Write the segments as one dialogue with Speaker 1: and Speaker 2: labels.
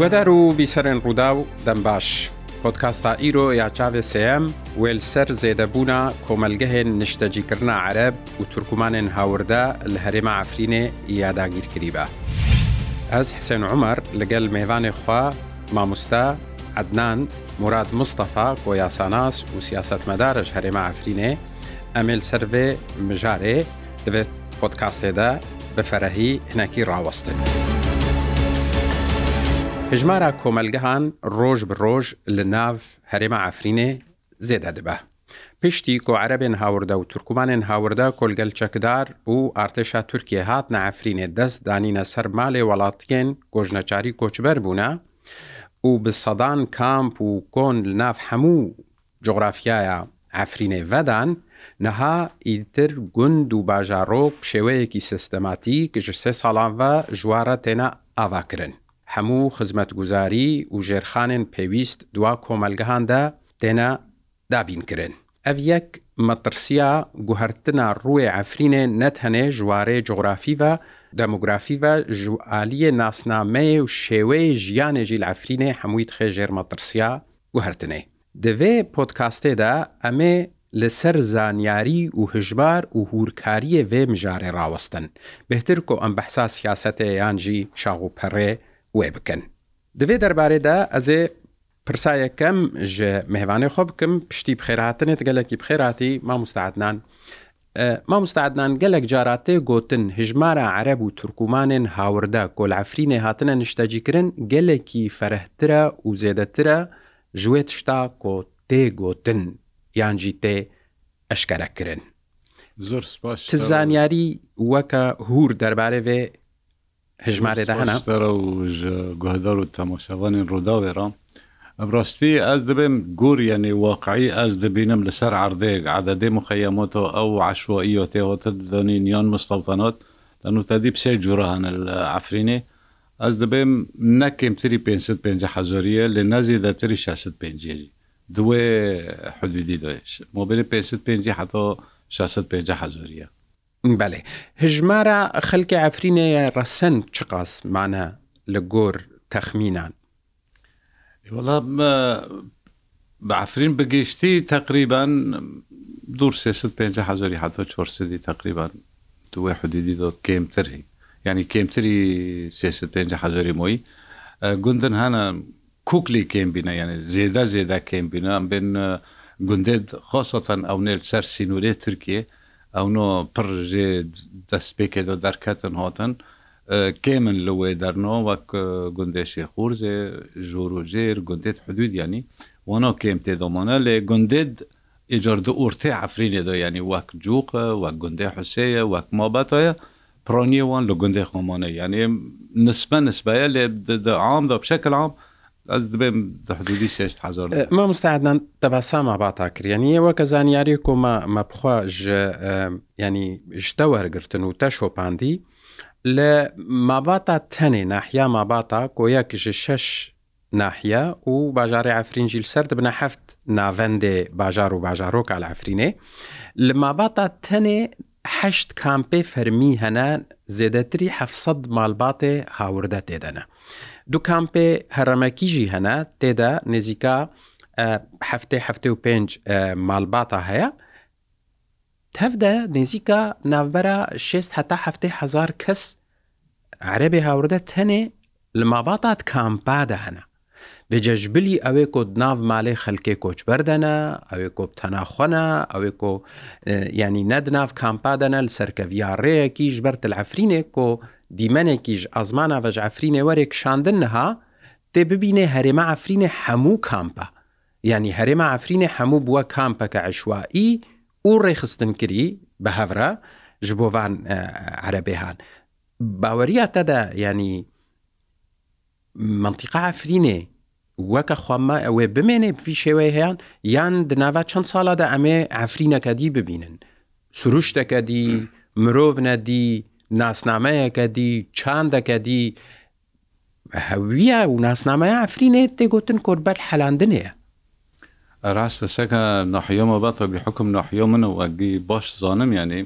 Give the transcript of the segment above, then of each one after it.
Speaker 1: وەدەر و بیسەرێن ڕوودا و دەم باش پۆتکاستا ئیرۆ یا چاوێ سم وێلسەر زێدەبوونا کۆمەلگەهێن نیشتەجیکردنا عەرب و تورکمانێن هاوردە لە هەرێمە ئافرینێ یاداگیرکری بە ئەس حسێن عمەر لەگەل مێوانێ خوا مامۆستا عدنان مراد مستەفا بۆ یاساناس و سیاستمەدارش هەرێمە ئافرینێ ئەمیل سەرێ مژارێ دەبێت پۆتکاستێدا بە فەرەهی هنەکی ڕاوەستن. هژمارە کۆمەلگەهان ڕۆژ بڕۆژ لە ناو هەرێمە ئافرینێ زێدا دەبە. پشتی کۆعرەبێن هاوردە و تورکمانێن هاوردە کۆلگەل چەکدار و ئارتشا تورکیە هات نەعفرینێ دەست دانینە سەر مالێ وڵاتکێن گۆژنەچاری کۆچبەر بوونە و بە سەدان کامپ و کۆن لە ناف هەموو جۆغرافایە ئافرینێ ڤەدان، نەها ئیتر گوند و باژارۆک شێوەیەکی سیستەماتی کەژ سێ ساڵانڤە ژوارە تێنە ئاواکردن. هەموو خزمەتگوزاری و ژێرخانێن پێویست دوا کۆمەلگەهاندا تێنە دابینکردن. ئەڤ یەک مەترسیا گوهرتنا ڕوێ ئەفرینێ نەت هەنێ ژوارێ جغرافیڤە دەموگرافیڤە ژوالیە ناسنامەیە و شێوەیە ژیانێژی لە ئەفرینێ هەمووی خێژێر مەترسیا گوهرتنێ. دەوێ پۆتکاستێدا ئەمێ لەسەر زانیاری و هژبار و هورکاریە وێ مژارێ ڕاوەستن بهتر کۆ ئەم بەحسا سیاسەتە یانجی شاغ و پەڕێ وێ بکەن دەوێ دەربارێدا ئەزێ پرسایەکەم ژە مهێوانی خۆ بکەم پشتی بخێراتنێت گەلێکی بخێراتی ما مستعدنان ما مستعدنان گەلێک جاراتێ گوتن هژمارە عەرب و تورکمانێن هاوردا کۆلعفرینێ هاتنە نیشتەجیکردن گەلێکی فەرەحترە و زێدەترە ژێت شتا کۆ تێگوتن یانجی تێ ئەشکەرەکردن زۆر تزانیاری وەکە هور دەربارەوێ هژمارێدا هەنا
Speaker 2: گوهدار و تەماشەوانی ڕووداوێرا ڕاستی ئەس دەبێم گوریانی واقعی ئەس دەبینم لەسەر عردێک عادەدێ مخەمەتەوە ئەو عشوائیەوە تێوەتە دەنین یان مستەوتەنات لەنو تادیب سێ جوورهانە لە ئەفرینێ ئەس دەبێم نەکەم تری 550 حزۆریە لە نازی دەتری 65 دوێ حدودی داش مۆبیل 550 حتا 65 حزۆریە
Speaker 1: بەێ هژمارە خەلکی ئەفرینەیە ڕەسەن چ قاسمانە لە گۆر تەخمینان
Speaker 2: وڵا بەعفرین بگەشتی تقریبان دوور سێست پێ هزاری حتا چۆرسدی تقریبان دوێ حدودی دۆ کێمتری ینی کێمتری سێست پێ هزاری مۆی گوندن هەە کوکلی کێمبینە یعنی زێدا زێدا کێمبینە ئەم بێن گوندێت خۆسەەن ئەو نێر سەر سینورێ ترکیە ئەوۆ پڕژێ دەستپێکێتەوە دەرکەتن هاتن کێ من لەوێ دەرنەوە وەک گوندێشی خورزێ ژور و ژێر گوندێت حدود ینی وەنەوە کێم تێدەمانە لێ گوندێت ئجارده ئورتێ عفرینێدا ینی وەک جووقە وەک گوندێ حوسەیە وەک مابەتە پرۆنیێوان لە گوندێ خۆمانە یعنی نسبە نسبەیە لێ عام دا بشکل عام دەحدودی سێ حزار
Speaker 1: ما مستعدان دەباساما باتاکرێنی ئەوە کە زانیاری کۆمە مەبخوا ینی شتە وەرگتن و تە شۆپاندی لە ماباتا تەنێ ناحیا ماباتا کۆیەکژ شش ناحیە و باژاری ئەفرینجیل سەر بنە هەفت ناوەندێ باژار و باژارۆک لە ئەفرینێ لە ماباتا تەنێ هەشت کامپی فەرمی هەنا زێدەتری 700 مالباتێ هاوردە تێدەنە. دوو کامپێ هەرەمەکیژی هەنا تێدا نزیکە هەفتێ هەفتێ و پێنج مالباتە هەیە تەفدە نزیکە ناوبەرە 6 هەتا هەفتێ هزار کەس عربێ هاوردە تەنێ لە ماباتات کامپادە هەنا دجەژبلی ئەوێ کۆ ناو مالێ خەلکێ کۆچ بەردەنە ئەوێ کۆ تەناخۆنە ئەوێ کۆ ینی نەدناو کامپادەنە لە سەرکەڤیا ڕێیەکیش بەر تەلعفرینێک کۆ دیمەنێکیش ئازمانە بەژ ئەفرینێ وەرێک شاندن نەها تێ ببینێ هەرێمە ئەفرینێ هەموو کامپە ینی هەرێمە ئەفرینێ هەموو بووە کامپەکە عشوایی و ڕێخستنکری بە هەورە ji بۆڤان عربێهان باوەریە تەدا ینی منتیقا ئەفرینێ وەکە خۆمە ئەوێ بمێنێ پێی شێوەی هەیەیان یان دناوا چەند ساڵادا ئەمێ ئەفرینەکە دی ببینن سروشتەکە دی مرۆڤ نەدی ناسنامەیەکە دی چاندەکە دی هەویە و ناسنامەیە ئەفرینێت تێگوتن کۆربەر حەلاندنەیە
Speaker 2: ڕاستە سەکە نحیۆمە بەتە بحکم نحیۆ منە وەگی باش زانم یعنی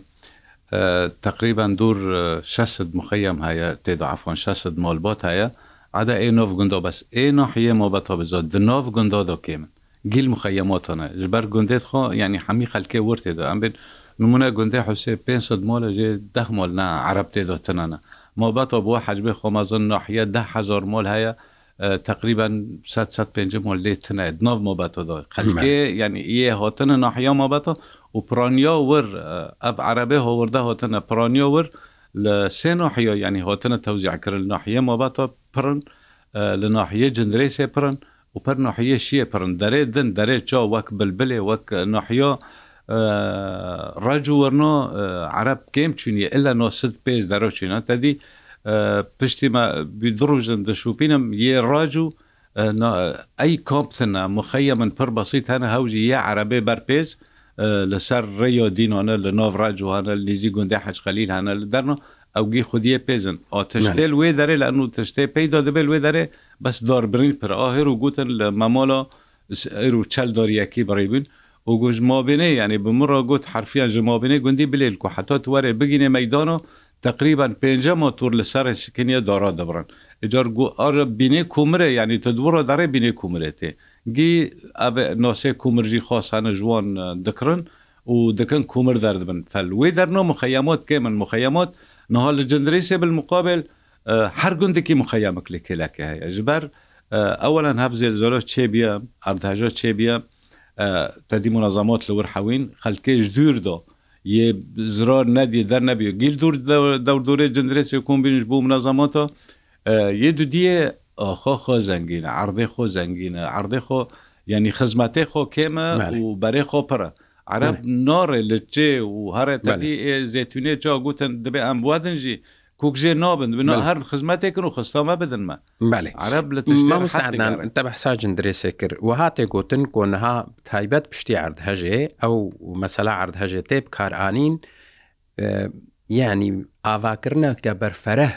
Speaker 2: تقریبا دوور 600 مخەم هەیە تێدا ئەفۆن 600 مالبات هەیە عدا ئێ9 گوندا بەس ئێ نحیێمە بەتە بزۆ دناو گوندا دۆکێ من گیل مخەماتانە ژبەر گوندێت خۆ ینی هەمی خەلکێ ورتێدا ئەم بێت نمونە گوندی حوسێ 500 مۆلە ژێ ده مۆل نا عرب تێدۆتنانە مۆبەتەوە بۆ حەجبێ خۆمەزن ناحە دههزار مۆل هەیە تقریبا 150 مۆل لێ تنە ناو مۆبەتەوە خەلکێ ینی ئێ هاتنە ناحیا مۆبەتە و پرۆنیا ور ئەف عربێ هۆوردە هاتنە پرۆنیا ور لە سێ ناحیا ینی هاتنە تەوزیعکردن ناحیە مۆبەتە پرن لە ناحیە جندرێ سێ پرن و پر ناحیە شیە پرن دەرێ دن دەرێ چا وەک بلبلێ وەک ناحیا ڕجووەرنۆ عرب کێم چونیە ئللا 900 پێ دەرە چینە تدی پشتیمە درژن دەشوپینم یێ ڕاج و ئەی کۆپتنە مخەیە من پر بەسییت هەنە هەوزی یە عربێ بەرپێز لەسەر ڕێۆ دینۆنە لە نۆڤڕاجوانە لیزی گوندی حەچخەلیل هەنە لە دەرنەوە ئەوگی خودیە پێزن ئا تشتێل وێ دەرێ لە ئەن و تشتێ پێیدا دەبێت وێ دەرێ بەس داربرین پر ئاهێر و گوتن لە مەمۆڵە ئەر و چەل دۆریەکی بڕیبن و گوش مابینێ ینی بمڕە گوت حرفیان ژ مابینێ گوندی بلێل کو حتا وەرێ بگینێ مەدان و تقریبا پێنج ماتور لە سەر سکنیە دارا دەبرن جار گو ئارە بینێ کومرە ینی تە دوڕە دەڕێ بینێ کومرێتێ گی ئەب ناسێ کومرژی خاصانە جوان دکرن و دەکەن کومر دەردبن فەل وێ دەرنۆ مخەمات کێ من مخەمات نها لە جندریسێ بالمقابل هەر گوندێکی مخەمەک لە کێلەکە هەیە ژبەر ئەوەن هەبزێ زۆرە چێبیە ئەردهژە چێبیە تدی منظمات لەور حوین خەکێش دوور دۆ یه زرار ندی در نبیه گیل دور دور دوره جندرسی کن بینش بو منظماتا یه دو دیه آخا خو زنگینه عرضه خو زنگینه عرضه خو یعنی خزمته خو کمه و برای خو پره عرب ناره لچه و هر تدی زیتونه چا گوتن دبه ام بودن جی کوکژێ نابن هەر خزمەتێکن و خستامە بدنمە عرب لە تە
Speaker 1: بەساجن درێسێ کرد و هاتێک گوتن کۆنەها تایبەت پشتی ئاردهەژێ ئەو مەسەلا ئاردهەژێ تێب کارانین ینی ئاواکردنە کە بەرفەرە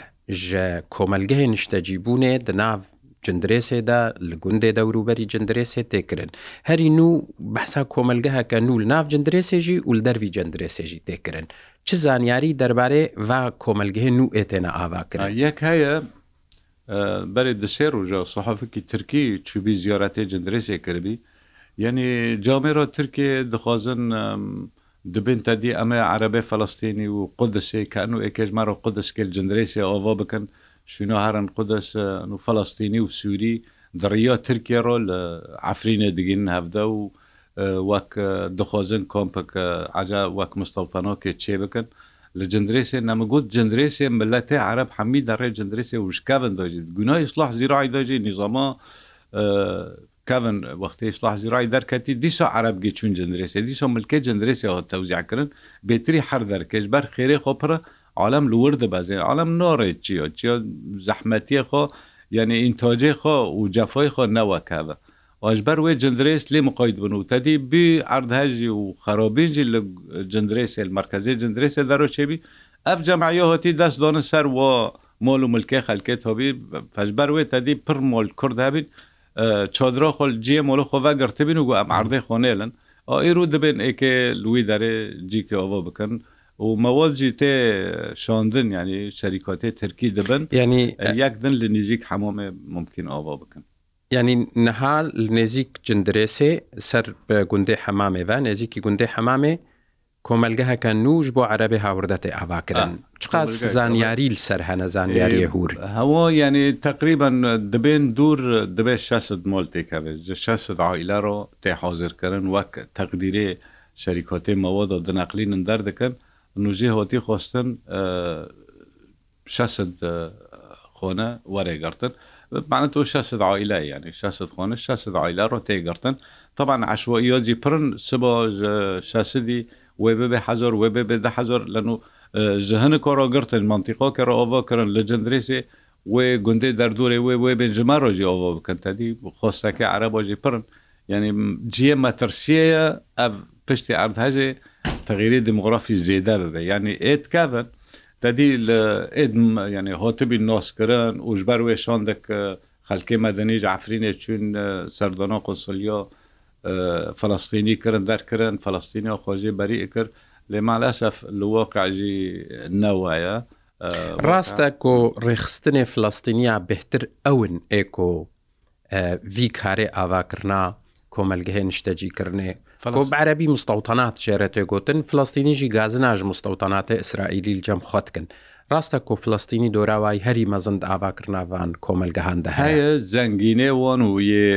Speaker 1: ji komelgehê niştecîbûnê di nav جندرێسێدا لە گوندێ دەوروبەری جندرێسێ تێکردن هەری نو بەسا کۆمەلگە هەکە نول ناف جندرێسێژی و دەروی جندرێسێژی تێکردن چ زانیاری دەربارەی
Speaker 2: وا
Speaker 1: کۆمەلگەهێن و ئێتێنە ئاواکردن یەک هەیە
Speaker 2: بەێ دسێ ڕژە سەحافکی ترکی چوبی زیارەتی جندرێسێ کردی یعنی جامێرە ترکێ دخوازن دبن تدی ئەمە عربێ فلستینی و قدسێ کان و ئێکێژمارە قدسکل جندرێسێ ئەووا بکەن شوێنەهارن قودەس و فەلستینی و سووری دڕیا ترکێڕۆ لە ئافرینە دگین هەفدە و وەک دخۆزن کۆمپەکە ئاجا وەک مستەڵفەنۆکێ چێ بکەن لە جندرێسێ نەمەگوت جندرێسێ ملەتێ عرب هەمی دەڕێ جندرێسێ وشکاون دەژیت گونای ئیسلاح زیرای دەژی نیزەما کەون وەختی ئیسلاح زیرای دەرکەتی دیسا عربگە چون جندرێسێ دیسا ملکە جندرێسێ تەوزیعکردن بێتری هەر دەرکەش بەر خێرێ خۆپرە عالم لور دبزین عالم ناره چیا چیا زحمتی خو یعنی انتاجی خو و جفای خو نوکوه اجبر وی جندریس لی مقاید بنو تدی بی عردهجی و خرابینجی جندریس المرکزی جندریس درو چه بی اف جمعیه هاتی دست دان سر و مال و ملکه خلکه تابی فجبر وی تدی پر مال کرد هبین چادرا خل جی مال خو و گرتبین و گو ام عرده خانه لن آئی رو دبین ای که لوی داره جی که آوا بکن و مەوەجی تێ شاندن ینی شەریکاتێ ترکی دەبن ینی یەکدن لە
Speaker 1: نزیک
Speaker 2: هەمومێ ممکن ئاوا بکەن
Speaker 1: ینی نەها نێزیک جندرێسێ سەر بە گوندێ حەمامێ بە نێزیکی گوندێ حەمامێ کۆمەلگەهەکە نوش بۆ عەرەبێ هاوردەتی ئاواکردن چقا زانیاری سەر هەنە زانیاری هور
Speaker 2: هەوا ینی تقریبا دەبێن دوور دەبێت 600 مۆل تێکەوێت 600 عیلە ڕۆ تێ حاضرکردن وەک تەقدیرێ شەریکۆتێ مەوە دە دنەقلینن دەردەکەن نوێ هۆتی خۆستن خۆنە وەرێگەرتن معە تۆ 600 عیلا یعنی 600 خۆنە 600 عیلا ڕۆ تێگەرتن طبعا عشوائیۆجی پرن سبە شاسدی وێبێ بێ حەزۆر وێبێ بێ ده حەزۆر لەن و ژهنە کۆڕۆگرتن منتیقۆکەڕ ئۆڤۆکردن لە جندرێسی وێ گوندەی دەردوورێ وێ وێ بێنجما ڕۆژی ئۆڤۆ بکەن تادی خۆستەکە عرە بۆژی پرن یعنی جیێ مەترسیەیە ئەب پشتی ئاردهژێ تغییری دموگرافی زیده ببێ ینی ئێتکەن دەدی لە ئێدم ینی هاتبی ناسکردن وژبەر وێشاندێک خەلکی مەدەنی عفرینێ چون سەردۆنا قوسلیا فلسطینی کردن دەرکردن فلسطینیا خۆژی بەری کرد لێما لەسەف لواقعجی نەوایە
Speaker 1: ڕاستە کۆ ڕێخستنێ فلستینیا بهتر ئەون ئێکۆ وی کارێ ئاواکردنا کۆمەلگەهێ نیشتەجیکردێ عربی مستەوتەنات شێرە تێگوتن فلستینیژی گازناژ مستەوتەناتە ئیسرائیلی جەم خوتکن. ڕاستە کۆفلستینی دۆراوای هەری مەزند ئاواکردناوان کۆمەلگەهاندا هەیە
Speaker 2: زەنگینێوان و یێ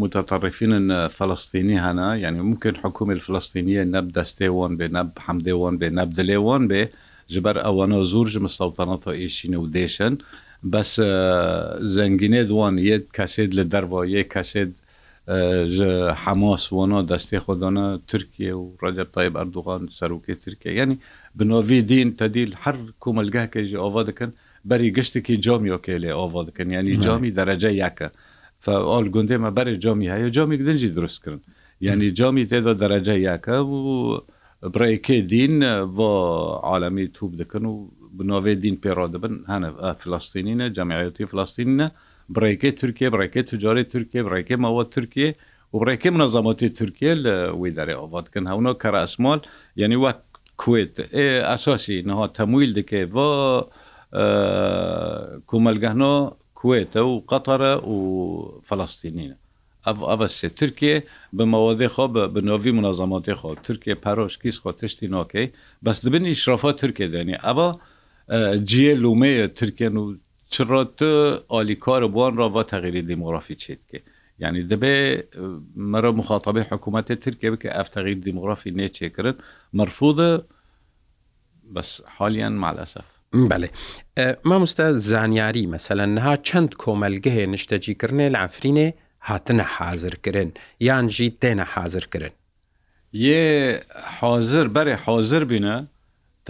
Speaker 2: متتەڕفینن فلستینی هەنا یعنی ممکن حکوومل فلستینیە نەب دەستێوان بێ نەب حەمدێوان بێ نەب دلێوان بێ جبەر ئەوانە زۆر ژ مستەوتەنەتە ئێشینە و دێشن بەس زەنگینێ دوان یەک کەسێت لە دەرەوە یەک کەسێت ji hemas wana destê xdana Tirkiye û Recep Tayyip Erdogan serokê Tirkiye yanî bi navê din tedîl her komelgehke jî ava dikin berî giştekî camiyoke lê ava dikin yanî camî derece yeke al gundê me berê camî heye camî din jî durst kirin yanî camî têda derece yeke û birêkê din va alemî tûb dikin û bi navê din pêra dibin hene Filistînîne cemiyetî Filistînîne بڕێکی تورکیە بڕێکی تجاری تورکیە بڕێکی ماوە تورکیە و بڕێکی منەزەمەتی تورکیە لە وی دەێ ئەوڵاتکن هەونە کەرە ئەسمال یعنی وە کوێت ئەساسی نەها تەمویل دکێ بۆ کومەلگەهنۆ کوێتە و قەتەرە و فلستینینە ئەە سێ تورکیە بمەوەدی خۆ بە نۆوی منەزەماتی خۆ تورکیە پەرۆشکیس خۆ تشتی نۆکەی بەس دبنی شرۆفا تورکێ دێنی ئەوە جیە لومەیە تورکێن و چرا تو ئالیکار بوان را و تغییری دموگرافی چیت که یعنی دەبێ مرە مخاطبی حکوومەتی ترکیە بکە ئەف تغییر دموگرافی نێچێکردن مرفودە بەس حالیان مالەسەف بەێ
Speaker 1: مامۆستا زانیاری مەسەلەن نها چەند کۆمەلگەهێ نیشتەجیکردنێ لە ئەفرینێ هاتنە حازرکردن یان ژی تێنە
Speaker 2: حازرکردن یێ حاضر بەرێ حاضر بینە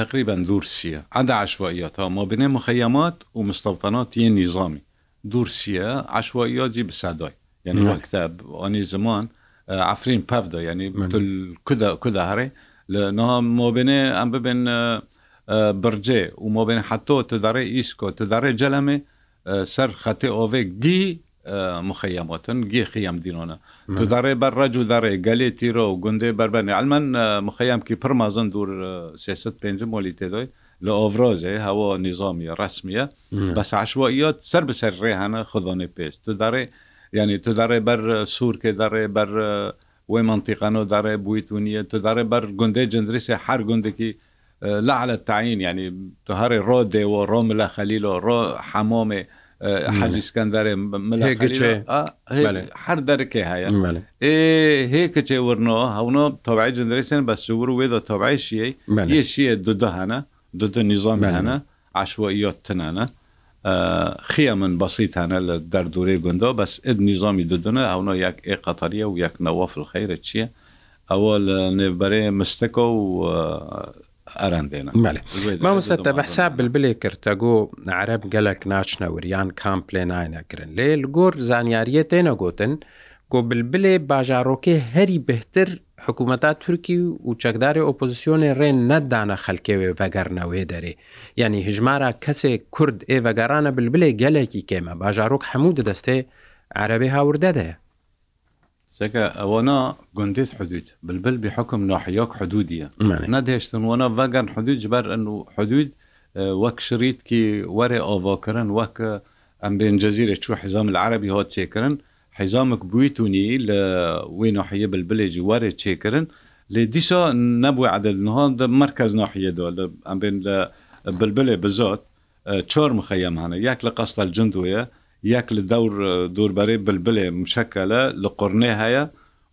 Speaker 2: تقريبا دور سيا عدا عشوائيات ما بين مخيمات ومستوطنات ين نظامي دور سيا عشوائيات جي بسعداي يعني وقتها اني زمان عفرين بافدا يعني مثل كذا كذا هري لانها ما بين ام بين برجي وما بين حتى تداري ايسكو تداري جلمه سر خطي اوفي جي مخەمەتن گێخیام دیینۆە تو دەڕێ بەر ڕەج و دەڕێ گەلێ تیرۆ و گوندێ بربەنێ ئەلمەن مخەیامکی پرمازن دوور 5 مۆلی تێدۆی لە ئۆڤۆزێ هەوە نیزۆمیە ڕسمیە بەس عشوەیە سەر بەسەر ڕێهانە خۆدۆنێ پێست تو دەڕێ ینی تو دەڕێ بەر سوورکێ دەڕێ بەر وی منتیقانۆ دەڕێ بوویت و نیە تو دەڕێ بەر گوندێ جندریسێ هەر گوندێکی لەعلە تاین ینی تو هەڕێ ڕۆ دێەوە ڕۆم لە خەلیلۆ ڕۆ حەمۆمێ حەجیسکەندارێ هەر دەرکێ هەیە هێکەچێ ورنەوە هەونە تەبعی جندرێسێن بە سوور وێدا تەبعی شیەی یشیە دودەهانە دودە نیزانمەهانە عشوەیۆ تنانە خیە من بەسیتانە لە دەردورێ گوندەوە بەس ئد نیزامی دودنە هەونە یەک ئێ قەتەریە و یەک نەوەفل خەیرە چییە؟ ئەوە لە نێبەرێ مستەکە و
Speaker 1: مامۆستا تە بەحسا بلبلێ کرد تەگۆ عرب گەلک ناچنەوریان کام پلێ ناینەکردن لێ گۆر زانیاریە تێنەگوتن گۆ بلبلێ باژارۆکێ هەری بهتر حکوومەتا تورکی و چەکداری ئۆپۆزیسیۆنی ڕێن نەدانە خەلکێوێ بەگەرنەوەی دەرێ یعنی هژمارە کەسێک کورد ئێ بەگەڕانە بلبلێ گەلێکی کێمە باژارۆک هەموو دەدەستێ عربی هاوردەدەیە
Speaker 2: چکە ئەوەنا گوندێت حدود بلبل بحکم ناحیۆک حدودیە نەدەێشتن وەنا ڤگەن حدود بەر ئەن و حدود وەک شریتکی وەرێ ئۆڤۆکردن وەک ئەم بێن جەزیرە چوە حیزام العربی هات چێکردن حیزامک بوویتونی لە وێ ناحیە بلبلێکی وەرێ چێکردن لێ دیسا نەبووە عدلها مرکز ناحیەدا لە ئەم بێن لە بلبلێ بزات چۆر مخەیەم هەنە یەک لە قەستە جندوە یەک لە دەور دووربەری بلبلێ مشەکە لە لە قڕنێ هەیە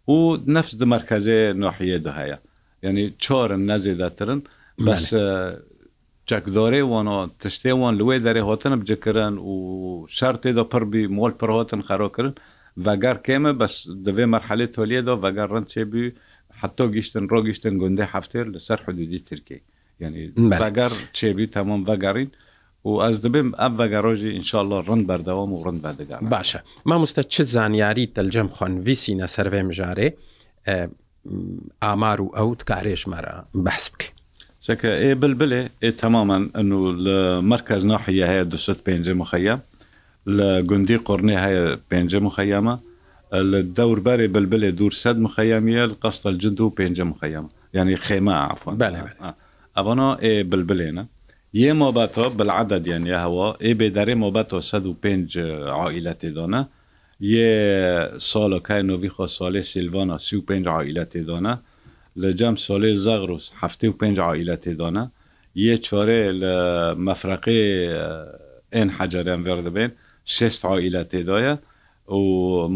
Speaker 2: و نفس di merkezê noحiyê de heye yani çorin nezêdetirin bes çekdarê wan tiştê wan li wê derê hatin bicikirin û şertê de pir bî mol pir hatin xerokirin veger kême bes di vê merhelê toliyê de veger rind çêbî hetto giştin rogiştin gundê heftêr li ser hududî Tirkiye yani veger çêbî temam vegerîn و ئەس دەبم ئەم بەگە ڕۆژی ئینشاءله ڕند بەردەوام و
Speaker 1: ڕند بەدەگان باشە مامۆستا چ زانیاری دەلجەم خوۆنڤسی نەسەرێ مژارێ ئامار و ئەوت کارێژمەرە بەس بکە
Speaker 2: چکە ئێ بلبلێ ئێ تەمامان ئەن و لە مرکز ناحیە هەیە 250 مخەیە لە گوندی قڕنی هەیە پێ مخەیەمە لە دەوربەرێ بلبلێ دوور سەد مخەیەمیە قەستە جند و پێ مخەیەمە ینی خێمە عفۆن ئەوەنا ئێ بلبلێنە یه مۆبەتۆ بلعادەدیان یا هەوە ئێ بێدارێ مۆبەتۆ 5 عائلەتێ دۆنا یە ساڵەکەی نوۆوی خۆ ساڵێ سیلڤنا 5 عائلەتێ دۆنا لە جەم سۆلێ زەغروس هەفته و 5 عائلەتێ دۆنا یە چۆرێ لە مەفرەقی ئێن حەجەریان وەردەبێن 6 عائلەتێ دایە و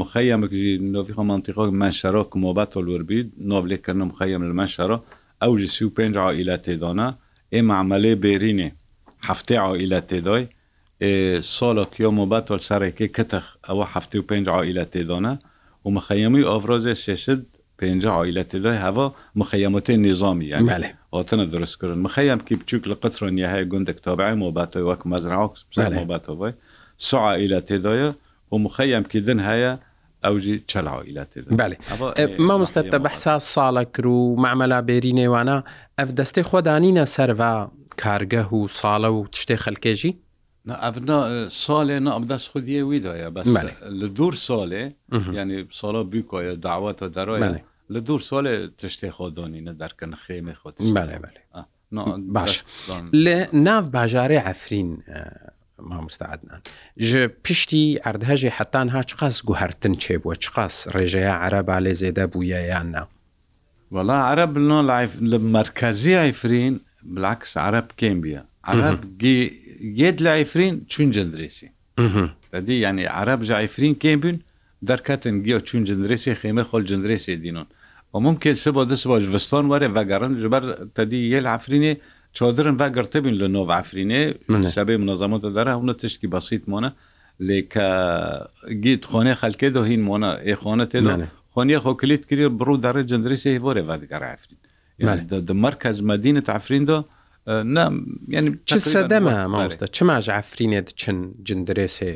Speaker 2: مخەمەکی نوۆوی خۆ منتیقۆ من شەرۆک مۆبەتۆ لوربی نۆبلێکردن مخەم لە من شەرۆ ئەو ژ 5 عائلەتێ دۆنا ئێمە عملێ بێرینێ هەفتێ عائلە تێدای ساڵکی مۆبەت سەرێکی کتەخ ئەوە هەفته و پێنج عائلە تێدانە و مخەیەمی ئافرۆزێ شێشت پێنج عائلە تێدای هەوا مخەیەمەتی نظامی هاتنە درستکردن مخەیەمکی بچووک لە قترۆنیە هەیە گوندێک تابعی مۆبەتەوە وەک مەزرعکس مۆبەتەوەی سو عائلە تێدایە و مخەیەمکی دن هەیە ئەوژی چەلاوە ئیلات
Speaker 1: ما مستە بەحسا ساڵە کرد و معمەلا بێری نێوانە ئەف دەستەی خۆدانینە سەرڤ کارگەه و
Speaker 2: ساڵە
Speaker 1: و تشتێ خەلکێژی
Speaker 2: ئەنا ساڵێ نا ئەمدەست خودیە ویدایە بەس لە دوور ساڵێ ینی ساڵە بیکۆە داواتە دەڕۆیانێ لە دوور ساڵێ تشتێ خۆدانینە دەرکەن خێمە خۆت
Speaker 1: باش لە ناو باژارێ ئەفرین مامۆستاعدنان ji piştî erdhejê hetan ha çiqas guhertin çêbû çiqas rêjeya ereba lê zêde bûye yan na
Speaker 2: وەڵا عرب نۆ لە مرکزی ئایفرین بلاکس عرب کێم بیە عرب یێت لە ئایفرین چون جندرێسی دەدی ینی عرب جایفرین کێم بن دەرکەتن گیە چون جندرێسی خێمە خۆل جندرێسی دینۆن وممکن سبە دەست بۆ ژستۆن وەرێ بەگەڕن جبەر تەدی یەل عفرینێ چۆدرن بەگەرتبین لە نۆ عفرینێ سەبێ منەزەمەتە دەرا هەونە تشتی بەسییت مۆە لێکە گیت خۆنێ خەلکێ دۆهین مۆە ئێخۆنە تێ خۆنیە خۆ کلیت کردی بڕوو دەڕێ جندریسی بۆێ بەدگەڕافرین مرکز مدینە تافریندا ینی
Speaker 1: چ سەدەمە مامۆستا چ ماژ ئافرینێت چن جندرێسێ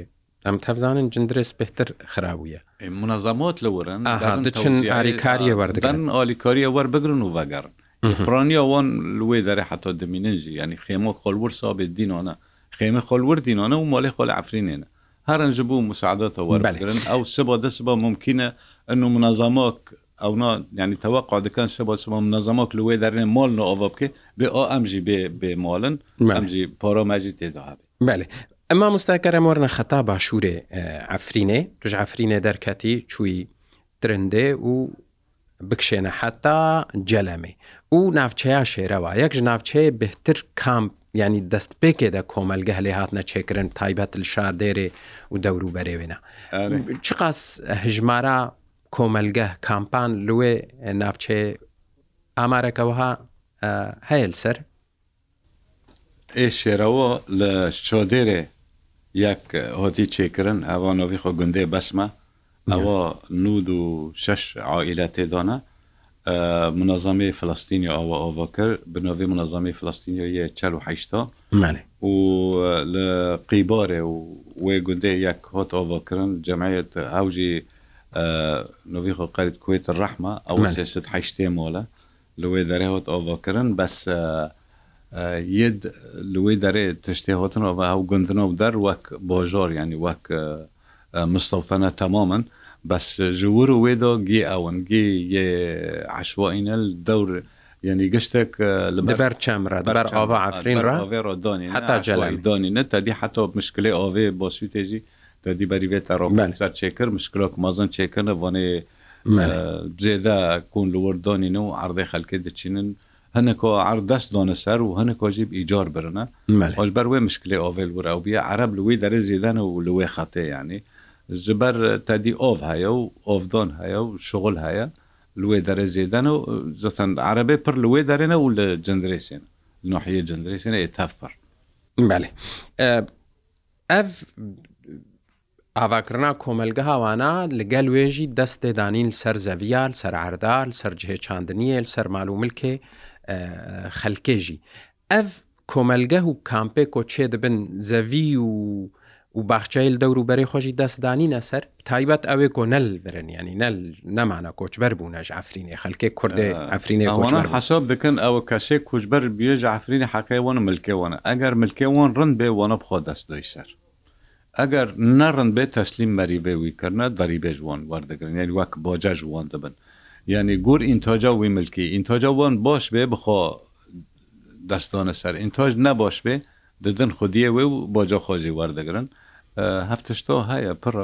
Speaker 1: ئەم تەفزانن جندرس بهتر خراویە
Speaker 2: منەزەمۆت لە ورن دچن
Speaker 1: ئاریکاریە وەردەن
Speaker 2: ئالیکاریە وەربگرن و بەگەڕن پرانیا وان لێ دەرێ حتا دمیننجی ینی خێمە خۆلور سابێت دینانە خێمە خۆلور دینانە و ماڵی خۆل ئافرینێنە هەرنج بوو مساعدەتە وەربگرن ئەو سبا دەست بە ممکنە انه منظمات ئەونا ینی تەواقع دەکەن شە بۆچمە منەزەمەک لێ دەرێن مۆلن ئەوە بکە بێ ئەو ئەمژی بێ بێمۆڵن ئەمژی پۆرۆمەژی تێداابێ
Speaker 1: بەێ ئەما مستاکەرەمۆرنە خەتا باشوورێ ئەفرینێ توش ئەفرینێ دەرکەتی چووی ترندێ و بکشێنە حتا جەلەمێ و ناوچەیە شێرەوە یەکژ ناوچەیە بهتر کامپ ینی دەست پێکێدا کۆمەلگە هەلێ هاتنە چێکردن تایبەت شار دێرێ و دەوروبەرێوێنە چقاس هژمارە کۆمەلگە کامپان لێ ناوچێ ئامارەکەەوەها هەیە سەر
Speaker 2: ئێ شێرەوە لە چۆدێرێ یەک هۆتی چێکردن ئەوانۆوی خۆ گوندەی بەسمە ئەوە نود و شش عائلە تێدانە منەظامی فلستینی ئەوە ئەوە کرد بنەوەی منەظامی فلستینیە چەل و حیشتا و لە قیبارێ و وێ گوندەی یەک هۆت ئەوەکردن جەمعەت هاوجی نوبیخۆ قەرت کوێت ڕەحمە ئەو سێست حیشتێمۆلە لەوێ دەرێوت ئۆڤۆکردن بەس ید لەوەی دەرێ تشتێ هاتنەوە بە هەو گندنەوە دەر وەک بۆژۆر ینی وەک مستەوتەنە تەمامن بەس ژور و وێدا گێ ئەوەن گێ یێ عشوائینە دەور
Speaker 1: ینی گشتێک لەبەر چەمرە دەبەر ئاڤ عفرین ڕێ دانی حتا جەلای دانی نە تەبی حتا
Speaker 2: مشکلی ئاوێ بۆ سوتێژی دیبەری بێت ڕۆمانستا چێکرد مشکلۆک مەزن چێکردە بۆنێ بزێدا کوون لەوەردۆنین و عردەی خەلکە دەچینن هەنکۆ عردەست دۆنە سەر و هەنکۆژیب ئیجار برنە خۆش بەر وێ مشکلی ئۆڤل ورا و بیە عرب لەوی دەرە زیدانە و لەوێ خەتێ ینی زبەر تادی ئۆڤ هەیە و ئۆڤدۆن هەیە و شغل هەیە لێ دەرە زیدان و زەتەن عربێ پر لێ دەرێنە و لە جندرێسێن نحە جندرێسێنە ئێتاف پر
Speaker 1: بالێ ئەف ئاواکردنا کۆمەلگە هاوانە لەگەل وێژی دەستێدانین سەر زەویال سەرعردال سەررجهێچاندنیل سەرمال و ملکێ خەلکێژی ئەف کۆمەلگە و کامپێ کۆچێ دەبن زەوی و و باخچەیل دەور و بەری خۆشی دەستدانینە سەر تایبەت ئەوێ کۆ نەل برن ینی نەل نەمانە کۆچبەر بوو نەژ ئەفرینێ خەلکێ کوردێ ئەفرینێ
Speaker 2: حساب دەکەن ئەوە کەسێک کوچبەر بێژ ئەفرینە حەکەیوانە ملکێوانە ئەگەر ملکێوان ڕند بێوانە بخۆ دەستدۆی سەر ئەگەر نەڕند بێت تەسلیم مەری بێوی کردە دەریبێ ژوان وەردەگرن یعنی وەک بۆجە ژوان دەبن یعنی گور ئینتۆجا وی ملکی ئینتۆجا وان باش بێ بخۆ دەستانە سەر ئینتۆژ نەباش بێ ددن خودیە وێ و باجا خۆجی وەردەگرن هەفتشتا هەیە پڕ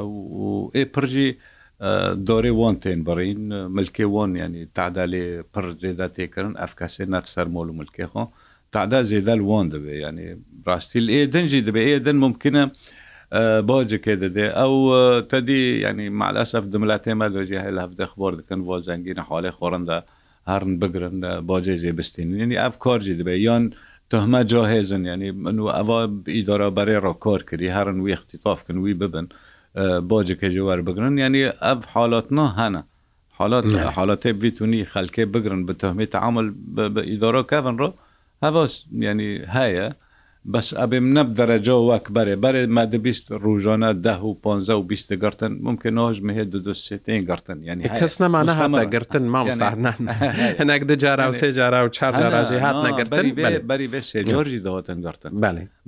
Speaker 2: و ئێ پرژی دۆرێ وان تێن بڕین ملکێ وان ینی تعدا لێ پڕ زێدا تێکردن ئەفکەسێ نەر سەر مۆل و ملکێخۆ تعدا زێدەل وان دەبێ ینی ڕاستی ئێ دەنجی دەبێ ئێ دەن ممکنە باجکە دەدێ ئەو تدی ینی مالاسەف دملا تێمە دۆجی هەیە لە هەفتە خبر دکن بۆ زەنگینە حالڵی خۆڕندە هەرن بگرن باجێ جێ بستینینی ئەف کارجی دەبێ یان تهمە جاهێزن ینی من و ئەوە ئیدارا بەێ ڕۆکار کردی هەرن وی اختیتافکن وی ببن باجکە جووار بگرن ینی ئەف حالاتنا هەنە حالات حالات بتونی خەکێ بگرن بە تهمی تعامل بە ئیدارا کەڤن ڕۆ هەواز ینی هەیە، بەس ئەبێم نەب دەرەجە وەک بەرێ بەرێ مادە بیست ڕژۆنە ده و پ و بیستە گرتن ممکن نۆژ مهێ دوستێتین گرتن ینی
Speaker 1: کەس نەمانە هاتە
Speaker 2: گرتن
Speaker 1: مامەنەک دەجارا و سێ جارا و چار جاراژی هات نەگرتن
Speaker 2: بەری بێ سێجۆژی دەوتن گرتن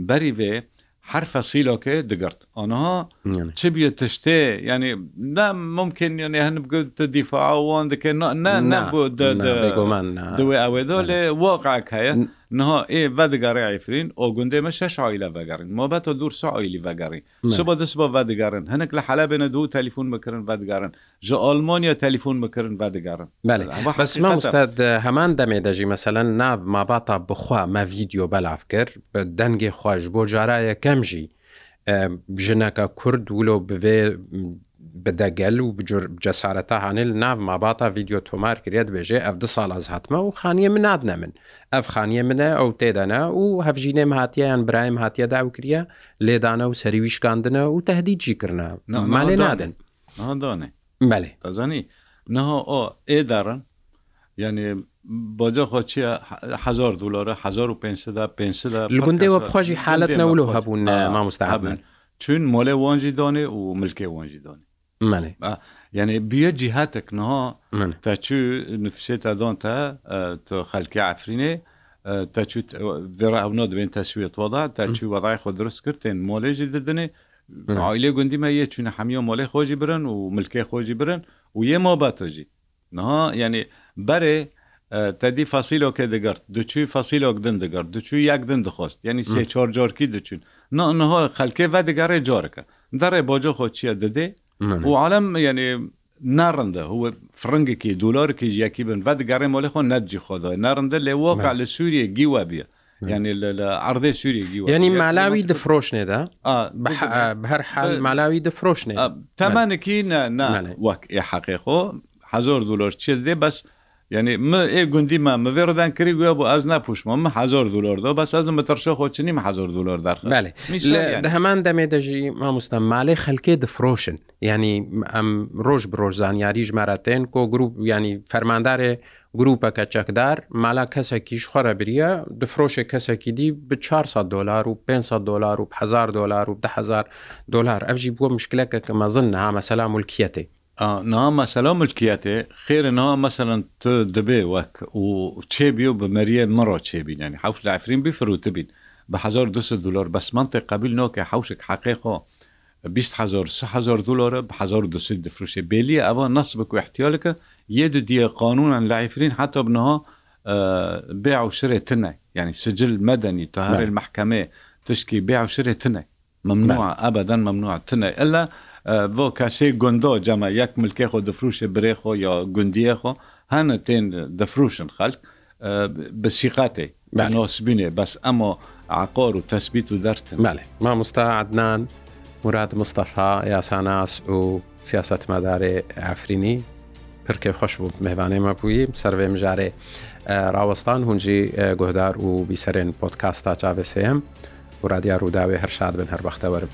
Speaker 2: بەری بێ هەر فەسیلۆکێ دەگرت ئەنها چ بە تشتێ ینی نام ممکن ینی هەن بگوت دیفاعوان دەکەن نە
Speaker 1: نەبوو
Speaker 2: دوێ ئەوێ دۆ لێ وەقعکایە. نها ای و دیگری ایفرین او گنده ما شش عائله وگرین ما به تا دور سه عائله وگرین صبح دس با و دیگرن هنک لحلب نه دو تلفن بکرن و دیگرن ج آلمانیا تلفن بکرن و
Speaker 1: دیگرن بله بس ما استاد همان دمه دجی مثلا ناب ما باتا بخوا ما ویدیو بلاف کرد دنگ خواش بو جارا کمجی ژنەکە کورد ولو بوێ بدەگەل و جەسارەتە هاانێ لە ناو ماباتە ڤیددیو تۆمار کرێت بێژێ ئەف دو ساڵ ئەز هاتمە و خانیە منادنە من ئەف خانیە منە ئەو تێدەنا و هەفژینێم هاتییان برایم هاتیەدا و کریە لێدانە و سەریویشکاندنە و تهدیجیکردە مالێ نادن دانێ بەێ
Speaker 2: ئەزانی نەها ئۆ ئێدارن یعنی باجا خۆچیە هزار دلارە 1500 500 لە گوندەوە
Speaker 1: بخۆشی حالت نەولو هەبوون مامۆستاابن.
Speaker 2: چون مالێ وانجی دانێ و ملکێ وانجی دانێ yani büye cihetek niha te çû nüfusê te dan te tu xelkê efrînê te çû vê evna dibên teşwiyet wada te çû wedayê xwe durist kir tên molê jî didinê ailê gundî me yê çûne hemiya molê xwe jî birin û milkê xwe jî birin û yê mobe tu jî niha yani berê tedî fasîlokê digir diçû fasîlok din digir diçû yek din dixwast yani sê çor corkî diçûn niha xelkê ve digerê carike derê boca xwe çiye didê وعالم یعنی نارنده هو فرنگێکی دولارکی یەکی بن بە دەگەڕێ مۆلی خۆ نەجی خۆدا نارنده لێ وەکە لە سووریە گیوە بیە
Speaker 1: ینی
Speaker 2: لە عردێ سووری گیوە ینی
Speaker 1: مالاوی
Speaker 2: دەفرۆشنێدا هەر
Speaker 1: حال مالاوی دەفرۆشنێ
Speaker 2: تەمانێکی وەک ئێ حەقیخۆ هزار دلار چ دێ بەس یعنی م ێ گوندیمە مەێڕدان کری گوێ بۆ ئاز نپوشمە من هزار دلاردا بەساز مەتەرشە خۆچنیم هزار دلار دار
Speaker 1: هەمان دەمێ دەژی مامۆستا ماڵی خەلکێ دفرۆشن ینی ئەم ڕۆژ برۆژ زانیاری ژمارەتێن کۆ گروپ ینی فەرماندارێ گروپەکە چەکدار مالا کەسێکیش خۆرە بریە دفرۆشێک کەسێکی دی ب 400 دلار و 500 دلار و 1000 دلار و 1000 دلار ئەفژی بووە مشکلەکە کە مەزن نها مەسەلا ملکیەتی
Speaker 2: نام مەسەلا ملکیەتێ خێرە ناوە مەسەەن ت دەبێ وەک و چێبی و بە مەریە مەڕۆ چێبینانی حوش لە ئەفرین بیفروت بین بە 1200 دلار بەسمانتە قبل نۆکە حوشێک حقیقۆ 20هزار دلار بە 1200 دفروشێ بێلیە ئەوە نسبك و احتیالەکە یە دو دیە قانونان لە ئەفرین حتا بنها بێ عوشرێ تنە يعني سجل مدني تهار المحكمة تشكي بيع وشري تنة ممنوع أبدا ممنوع تنة إلا بۆ کاسەی گندۆ جەمە یەک ملکێ خۆ دەفروشێ برێخۆ یا گوندیەخۆ هەنە تێن دەفروشن خەک بە سیقاتێ بەنۆسبینێ بەس ئەمە عقۆر و تەسبیت و دەرتن
Speaker 1: مالێ ما مستعدنان مراد مستەفا یاساناس و سیاست مەدارێ ئافرینی پرکێ خۆش بوو مهوانێ مە بووی سەرێ مژارێ ڕاوەستان هونجی گۆدار و بیسەرێن پۆتکاستا چاوسم و رادیا ڕووداوێ هەرشاد بن هەربەختەوەرب.